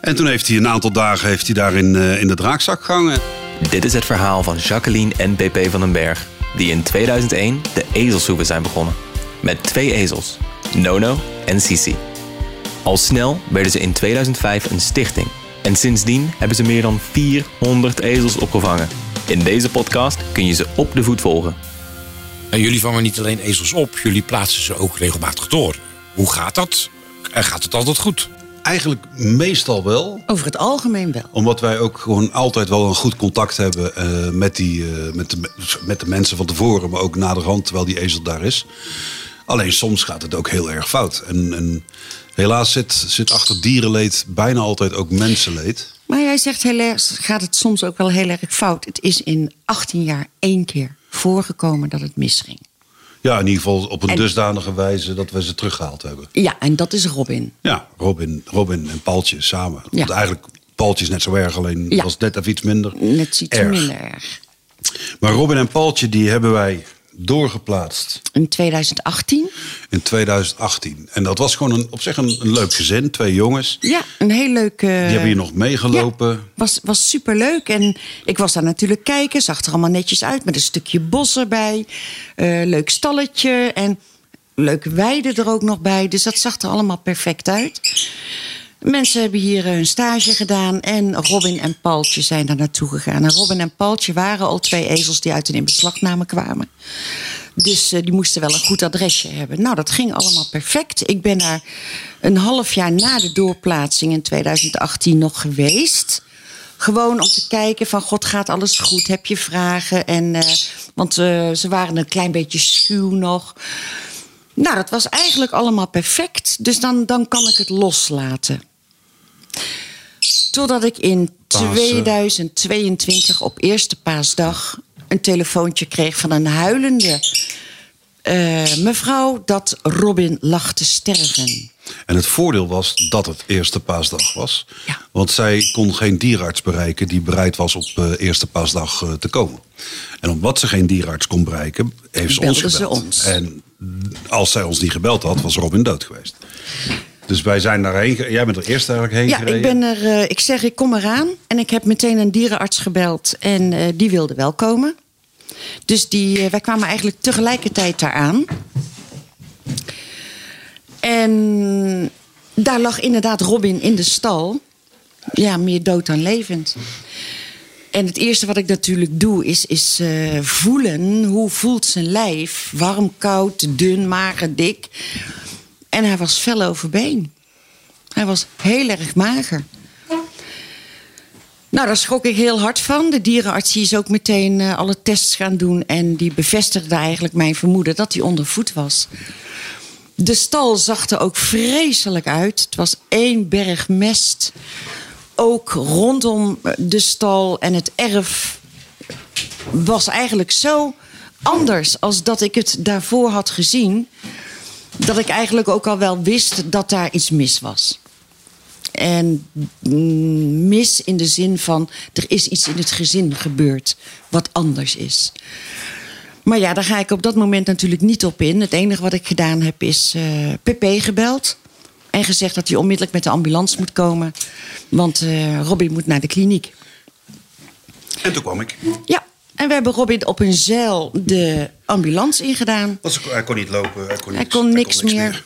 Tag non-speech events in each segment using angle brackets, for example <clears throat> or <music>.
En toen heeft hij een aantal dagen heeft hij daar in, eh, in de draakzak gehangen. Dit is het verhaal van Jacqueline en PP van den Berg, die in 2001 de ezelshoeven zijn begonnen. Met twee ezels, Nono en Sisi. Al snel werden ze in 2005 een stichting. En sindsdien hebben ze meer dan 400 ezels opgevangen. In deze podcast kun je ze op de voet volgen. En jullie vangen niet alleen ezels op, jullie plaatsen ze ook regelmatig door. Hoe gaat dat? En gaat het altijd goed? Eigenlijk meestal wel. Over het algemeen wel. Omdat wij ook gewoon altijd wel een goed contact hebben eh, met, die, eh, met, de, met de mensen van tevoren, maar ook naderhand terwijl die ezel daar is. Alleen soms gaat het ook heel erg fout. En, en helaas zit, zit achter dierenleed bijna altijd ook mensenleed. Maar jij zegt helaas gaat het soms ook wel heel erg fout. Het is in 18 jaar één keer voorgekomen dat het misging. Ja, in ieder geval op een En- dusdanige wijze dat we ze teruggehaald hebben. Ja, en dat is Robin. Ja, Robin, Robin en Paaltje samen. Ja. Want eigenlijk, Paaltje is net zo erg, alleen Ja. was net even iets minder Net iets erg. minder erg. Maar Robin en Paaltje, die hebben wij doorgeplaatst In 2018, in 2018. En dat was gewoon een, op zich een, een leuk gezin, twee jongens. ja, een heel leuk... eh, Die hebben hier nog meegelopen. was, was superleuk. En ik was daar natuurlijk kijken. Zag er allemaal netjes uit met een stukje bos erbij. eh, leuk stalletje en leuke weide er ook nog bij. Dus dat zag er allemaal perfect uit. Mensen hebben hier eh, een stage gedaan en Robin en Paultje zijn daar naartoe gegaan. En Robin en Paultje waren al twee ezels die uit een inbeslagname kwamen. Dus eh, die moesten wel een goed adresje hebben. Nou, dat ging allemaal perfect. Ik ben daar een half jaar na de doorplaatsing in 2018 nog geweest. Gewoon om te kijken van, god, gaat alles goed? Heb je vragen? En, eh, want eh, ze waren een klein beetje schuw nog. Nou, dat was eigenlijk allemaal perfect. Dus dan, dan kan ik het loslaten. Totdat ik in Pasen. 2022 op eerste paasdag een telefoontje kreeg van een huilende eh, mevrouw dat Robin lag te sterven. En het voordeel was dat het eerste paasdag was. Ja. Want zij kon geen dierenarts bereiken die bereid was op eh, eerste paasdag eh, te komen. En omdat ze geen dierenarts kon bereiken, heeft ze ons ze gebeld. ons. En als zij ons niet gebeld had, was Robin dood geweest. Dus wij zijn daarheen. Jij bent er eerst eigenlijk heen Ja, gereden. ik ben er. eh, ik zeg, ik kom eraan. En ik heb meteen een dierenarts gebeld. En eh, die wilde wel komen. Dus die, eh, wij kwamen eigenlijk tegelijkertijd daar aan. En daar lag inderdaad Robin in de stal. Ja, meer dood dan levend. En het eerste wat ik natuurlijk doe is, is voelen. Hoe voelt zijn lijf? Warm, koud, dun, mager, dik. En hij was fel overbeen. Hij was heel erg mager. Nou, daar schrok ik heel hard van. De dierenarts die is ook meteen eh, alle tests gaan doen. En die bevestigde eigenlijk mijn vermoeden dat hij onder voet was. De stal zag er ook vreselijk uit. Het was één berg mest. Ook rondom eh, de stal en het erf was eigenlijk zo anders als dat ik het daarvoor had gezien. Dat ik eigenlijk ook al wel wist dat daar iets mis was. En mm, mis in de zin van er is iets in het gezin gebeurd wat anders is. Maar ja, daar ga ik op dat moment natuurlijk niet op in. Het enige wat ik gedaan heb is eh PP gebeld. En gezegd dat hij onmiddellijk met de ambulance moet komen. Want eh Robbie moet naar de kliniek. En toen kwam ik. Ja, en we hebben Robin op een zeil de ambulance ingedaan. Was, hij kon niet lopen. Hij kon, Hij niks, kon niks meer.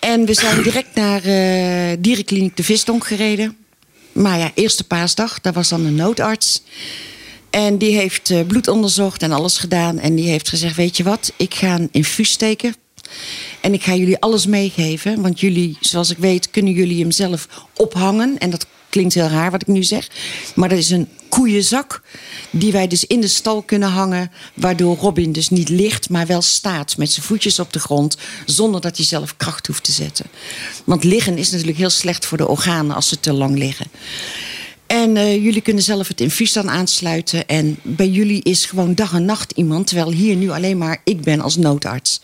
En we zijn direct naar eh, dierenkliniek de Visdonk gereden. Maar ja, eerste paasdag, daar was dan een noodarts. En die heeft eh, bloed onderzocht en alles gedaan. En die heeft gezegd, weet je wat, ik ga een infuus steken. En ik ga jullie alles meegeven. Want jullie, zoals ik weet, kunnen jullie hem zelf ophangen. En dat klinkt heel raar wat ik nu zeg. Maar dat is een koeienzak die wij dus in de stal kunnen hangen. Waardoor Robin dus niet ligt, maar wel staat met zijn voetjes op de grond. Zonder dat hij zelf kracht hoeft te zetten. Want liggen is natuurlijk heel slecht voor de organen als ze te lang liggen. En eh, jullie kunnen zelf het infuus dan aansluiten. En bij jullie is gewoon dag en nacht iemand. Terwijl hier nu alleen maar ik ben als noodarts.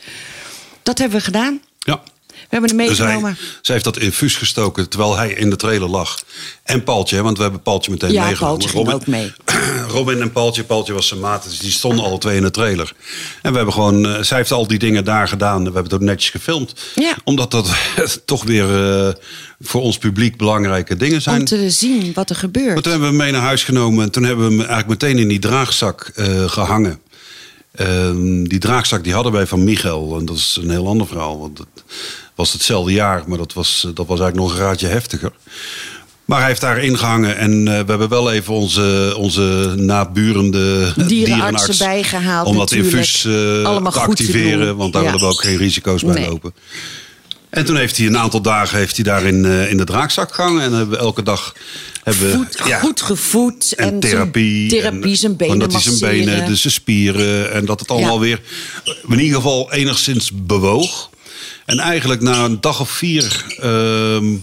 Dat hebben we gedaan. Ja. Hebben hem Dus hij, meegenomen. zij heeft dat infuus gestoken terwijl hij in de trailer lag. En Paaltje, hè, want we hebben Paaltje meteen Ja, meegenomen. Paaltje ging ook mee. <clears throat> Robin en Paaltje, Paaltje was zijn maat, dus die stonden alle twee in de trailer. En we hebben gewoon, eh, zij heeft al die dingen daar gedaan. We hebben het ook netjes gefilmd. Ja. Omdat dat <laughs> toch weer eh, voor ons publiek belangrijke dingen zijn. Om te zien wat er Maar gebeurt. toen hebben we hem mee naar huis genomen en toen hebben we hem eigenlijk meteen in die draagzak eh, gehangen. Ehm, die draagzak die hadden wij van Michael. En dat is een heel ander verhaal. Want het was hetzelfde jaar, maar dat was, dat was eigenlijk nog een raadje heftiger. Maar hij heeft daar ingehangen en eh, we hebben wel even onze, onze naburende <laughs> dierenarts bijgehaald Om dat infuus eh, Allemaal te activeren, want daar Ja. willen we ook geen risico's bij Nee. lopen. En toen heeft hij een aantal dagen heeft hij daar in, eh, in de draagzak gehangen. En hebben we elke dag hebben, we, Goed, ja, goed gevoed. en, zijn- therapie. Therapie, en zijn benen dat hij zijn benen, dus zijn spieren. En dat het allemaal Ja. weer in ieder geval enigszins bewoog. En eigenlijk na een dag of vier ehm,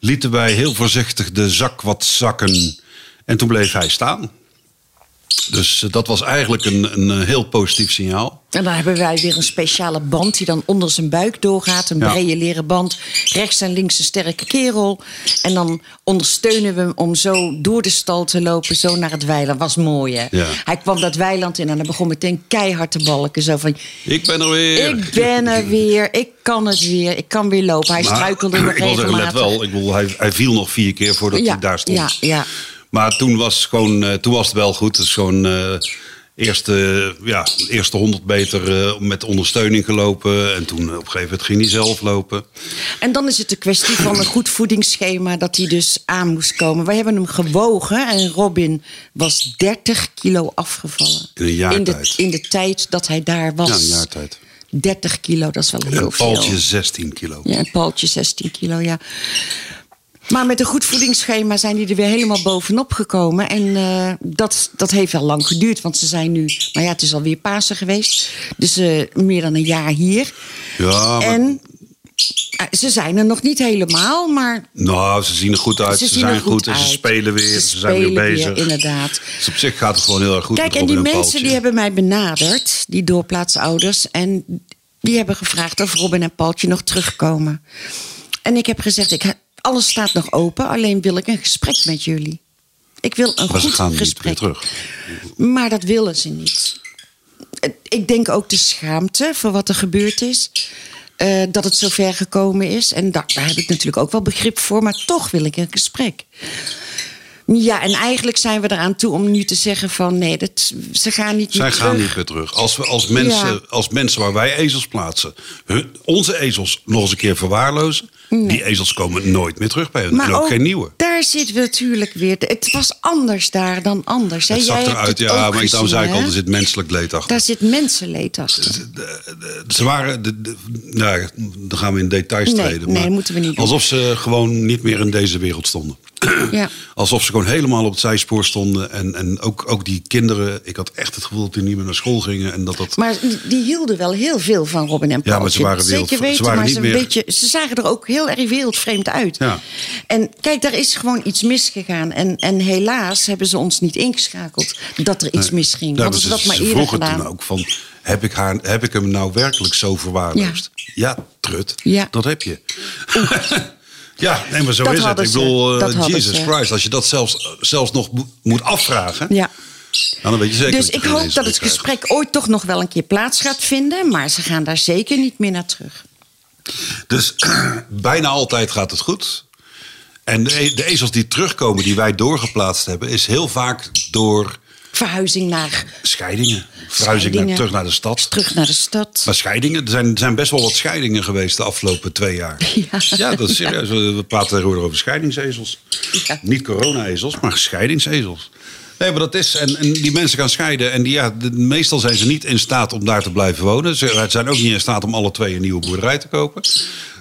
lieten wij heel voorzichtig de zak wat zakken. En toen bleef hij staan. Dus eh, dat was eigenlijk een, een heel positief signaal. En dan hebben wij weer een speciale band die dan onder zijn buik doorgaat. Een Ja. brede leren band. Rechts en links een sterke kerel. En dan ondersteunen we hem om zo door de stal te lopen. Zo naar het weiland. Was mooi hè. Ja. Hij kwam dat weiland in en hij begon meteen keihard te balken. Zo van, Ik ben er weer. ik ben er weer. Ik kan het weer. Ik kan weer lopen. Hij Maar struikelde nog <clears throat> ik wil zeggen, let wel. Ik bedoel, hij, hij viel nog vier keer voordat Ja, hij daar stond. ja, ja. Maar toen was, gewoon, eh, toen was het wel goed. Het is gewoon eh eerste, ja, eerste 100 meter eh, met ondersteuning gelopen. En toen eh, op een gegeven moment ging hij zelf lopen. En dan is het de kwestie van een goed voedingsschema dat hij dus aan moest komen. Wij hebben hem gewogen en Robin was 30 kilo afgevallen. In een jaar in de, tijd. in de tijd dat hij daar was. Ja, een jaar tijd. 30 kilo, dat is wel heel veel. Paaltje 16 kilo. Ja, en Paaltje 16 kilo, ja. Maar met een goed voedingsschema zijn die er weer helemaal bovenop gekomen. En eh, dat, dat heeft wel lang geduurd. Want ze zijn nu, nou ja, het is alweer Pasen geweest. Dus eh, meer dan een jaar hier. Ja, maar, En eh, ze zijn er nog niet helemaal, maar nou, ze zien er goed uit. Ze, zijn goed, en ze spelen weer. Ze, Ze zijn weer bezig. inderdaad. Dus op zich gaat het gewoon heel erg goed Kijk, en die mensen die hebben mij benaderd, die doorplaatsouders, en die hebben gevraagd of Robin en Paultje nog terugkomen. En ik heb gezegd, ik, alles staat nog open, alleen wil ik een gesprek met jullie. Ik wil een Maar ze goed gaan niet gesprek. terug. Maar dat willen ze niet. Ik denk ook de schaamte voor wat er gebeurd is. eh, dat het zover gekomen is. En daar, daar heb ik natuurlijk ook wel begrip voor. Maar toch wil ik een gesprek. Ja, en eigenlijk zijn we eraan toe om nu te zeggen van... nee, dat, ze gaan niet Zij meer gaan terug. niet weer terug. Als, we, als, mensen, Ja. als mensen waar wij ezels plaatsen, hun, onze ezels nog eens een keer verwaarlozen, die ezels komen nooit meer terug bij hun. en ook, geen nieuwe. daar we natuurlijk weer... Het was anders daar dan anders. hè. Het zag eruit, ja, maar daarom gezien, zei ik al, er zit menselijk leed achter. Daar zit mensenleed achter. Ze waren, de, de- nou, dan gaan we in details Nee, treden. nee, maar moeten we niet. Alsof ze gewoon niet meer in deze wereld stonden. Ja. <clears throat> Alsof ze gewoon helemaal op het zijspoor stonden. En, en ook, ook die kinderen, ik had echt het gevoel dat die niet meer naar school gingen. En dat dat, Maar die- hielden wel heel veel van Robin en Paultje. Ja, maar ze waren wereld- Zeker weten, ze waren maar niet ze, meer- een beetje, ze zagen er ook heel erg wereldvreemd uit. Ja. En kijk, daar is gewoon iets misgegaan. En, en helaas hebben ze ons niet ingeschakeld dat er iets misging. Ja, Hadden ze maar dat maar eerder vroegen gedaan. toen ook van, heb ik, haar, heb ik hem nou werkelijk zo verwaarloosd? Ja, trut, Ja. dat heb je. <laughs> ja, nee, maar zo Dat is het. Ik bedoel, eh, Jesus. Christ, als je dat zelfs, zelfs nog mo- moet afvragen, Ja. dan weet je zeker Dus ik hoop dat het krijgt. gesprek ooit toch nog wel een keer plaats gaat vinden. Maar ze gaan daar zeker niet meer naar terug. Dus <clears throat> bijna altijd gaat het goed. En de, e- de ezels die terugkomen, die wij doorgeplaatst hebben, is heel vaak door Verhuizing naar scheidingen. Verhuizing naar, terug naar de stad. terug naar de stad. Maar scheidingen, er zijn, zijn best wel wat scheidingen geweest de afgelopen twee jaar. <laughs> Ja. dat is serieus. We praten tegenwoordig over scheidingsezels. Ja. Niet corona-ezels, maar scheidingsezels. Nee, maar dat is. En, en die mensen gaan scheiden. En die, ja, de- meestal zijn ze niet in staat om daar te blijven wonen. Ze zijn ook niet in staat om alle twee een nieuwe boerderij te kopen.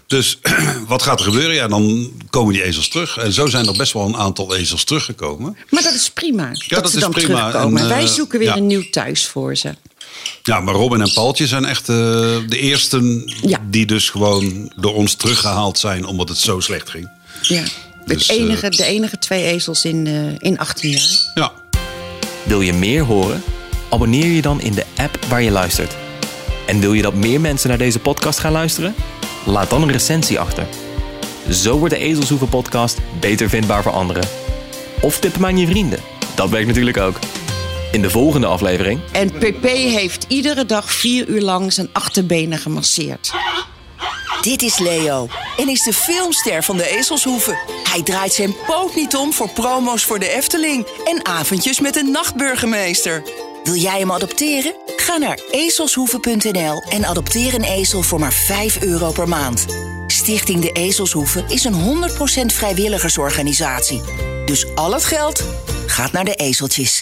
Dus <clears throat> wat gaat er gebeuren? Ja, dan komen die ezels terug. En zo zijn er best wel een aantal ezels teruggekomen. Maar dat is prima. dat, dat ze is dan prima. terugkomen. En, eh, Wij zoeken weer ja. een nieuw thuis voor ze. Ja, maar Robin en Paultje zijn echt eh, de eersten Ja. die dus gewoon door ons teruggehaald zijn omdat het zo slecht ging. Ja. Dus, het enige, eh, de enige twee ezels in, eh, in 18 jaar. Ja. Wil je meer horen? Abonneer je dan in de app waar je luistert. En wil je dat meer mensen naar deze podcast gaan luisteren? Laat dan een recensie achter. Zo wordt de Ezelshoeven podcast beter vindbaar voor anderen. Of tip hem aan je vrienden. Dat werkt natuurlijk ook. In de volgende aflevering En PP heeft iedere dag vier uur lang zijn achterbenen gemasseerd. Dit is Leo en is de filmster van de Ezelshoeven. Hij draait zijn poot niet om voor promo's voor de Efteling en avondjes met een nachtburgemeester. Wil jij hem adopteren? Ga naar ezelshoeven.nl en adopteer een ezel voor maar 5 euro per maand. Stichting De Ezelshoeven is een 100% vrijwilligersorganisatie. Dus al het geld gaat naar de ezeltjes.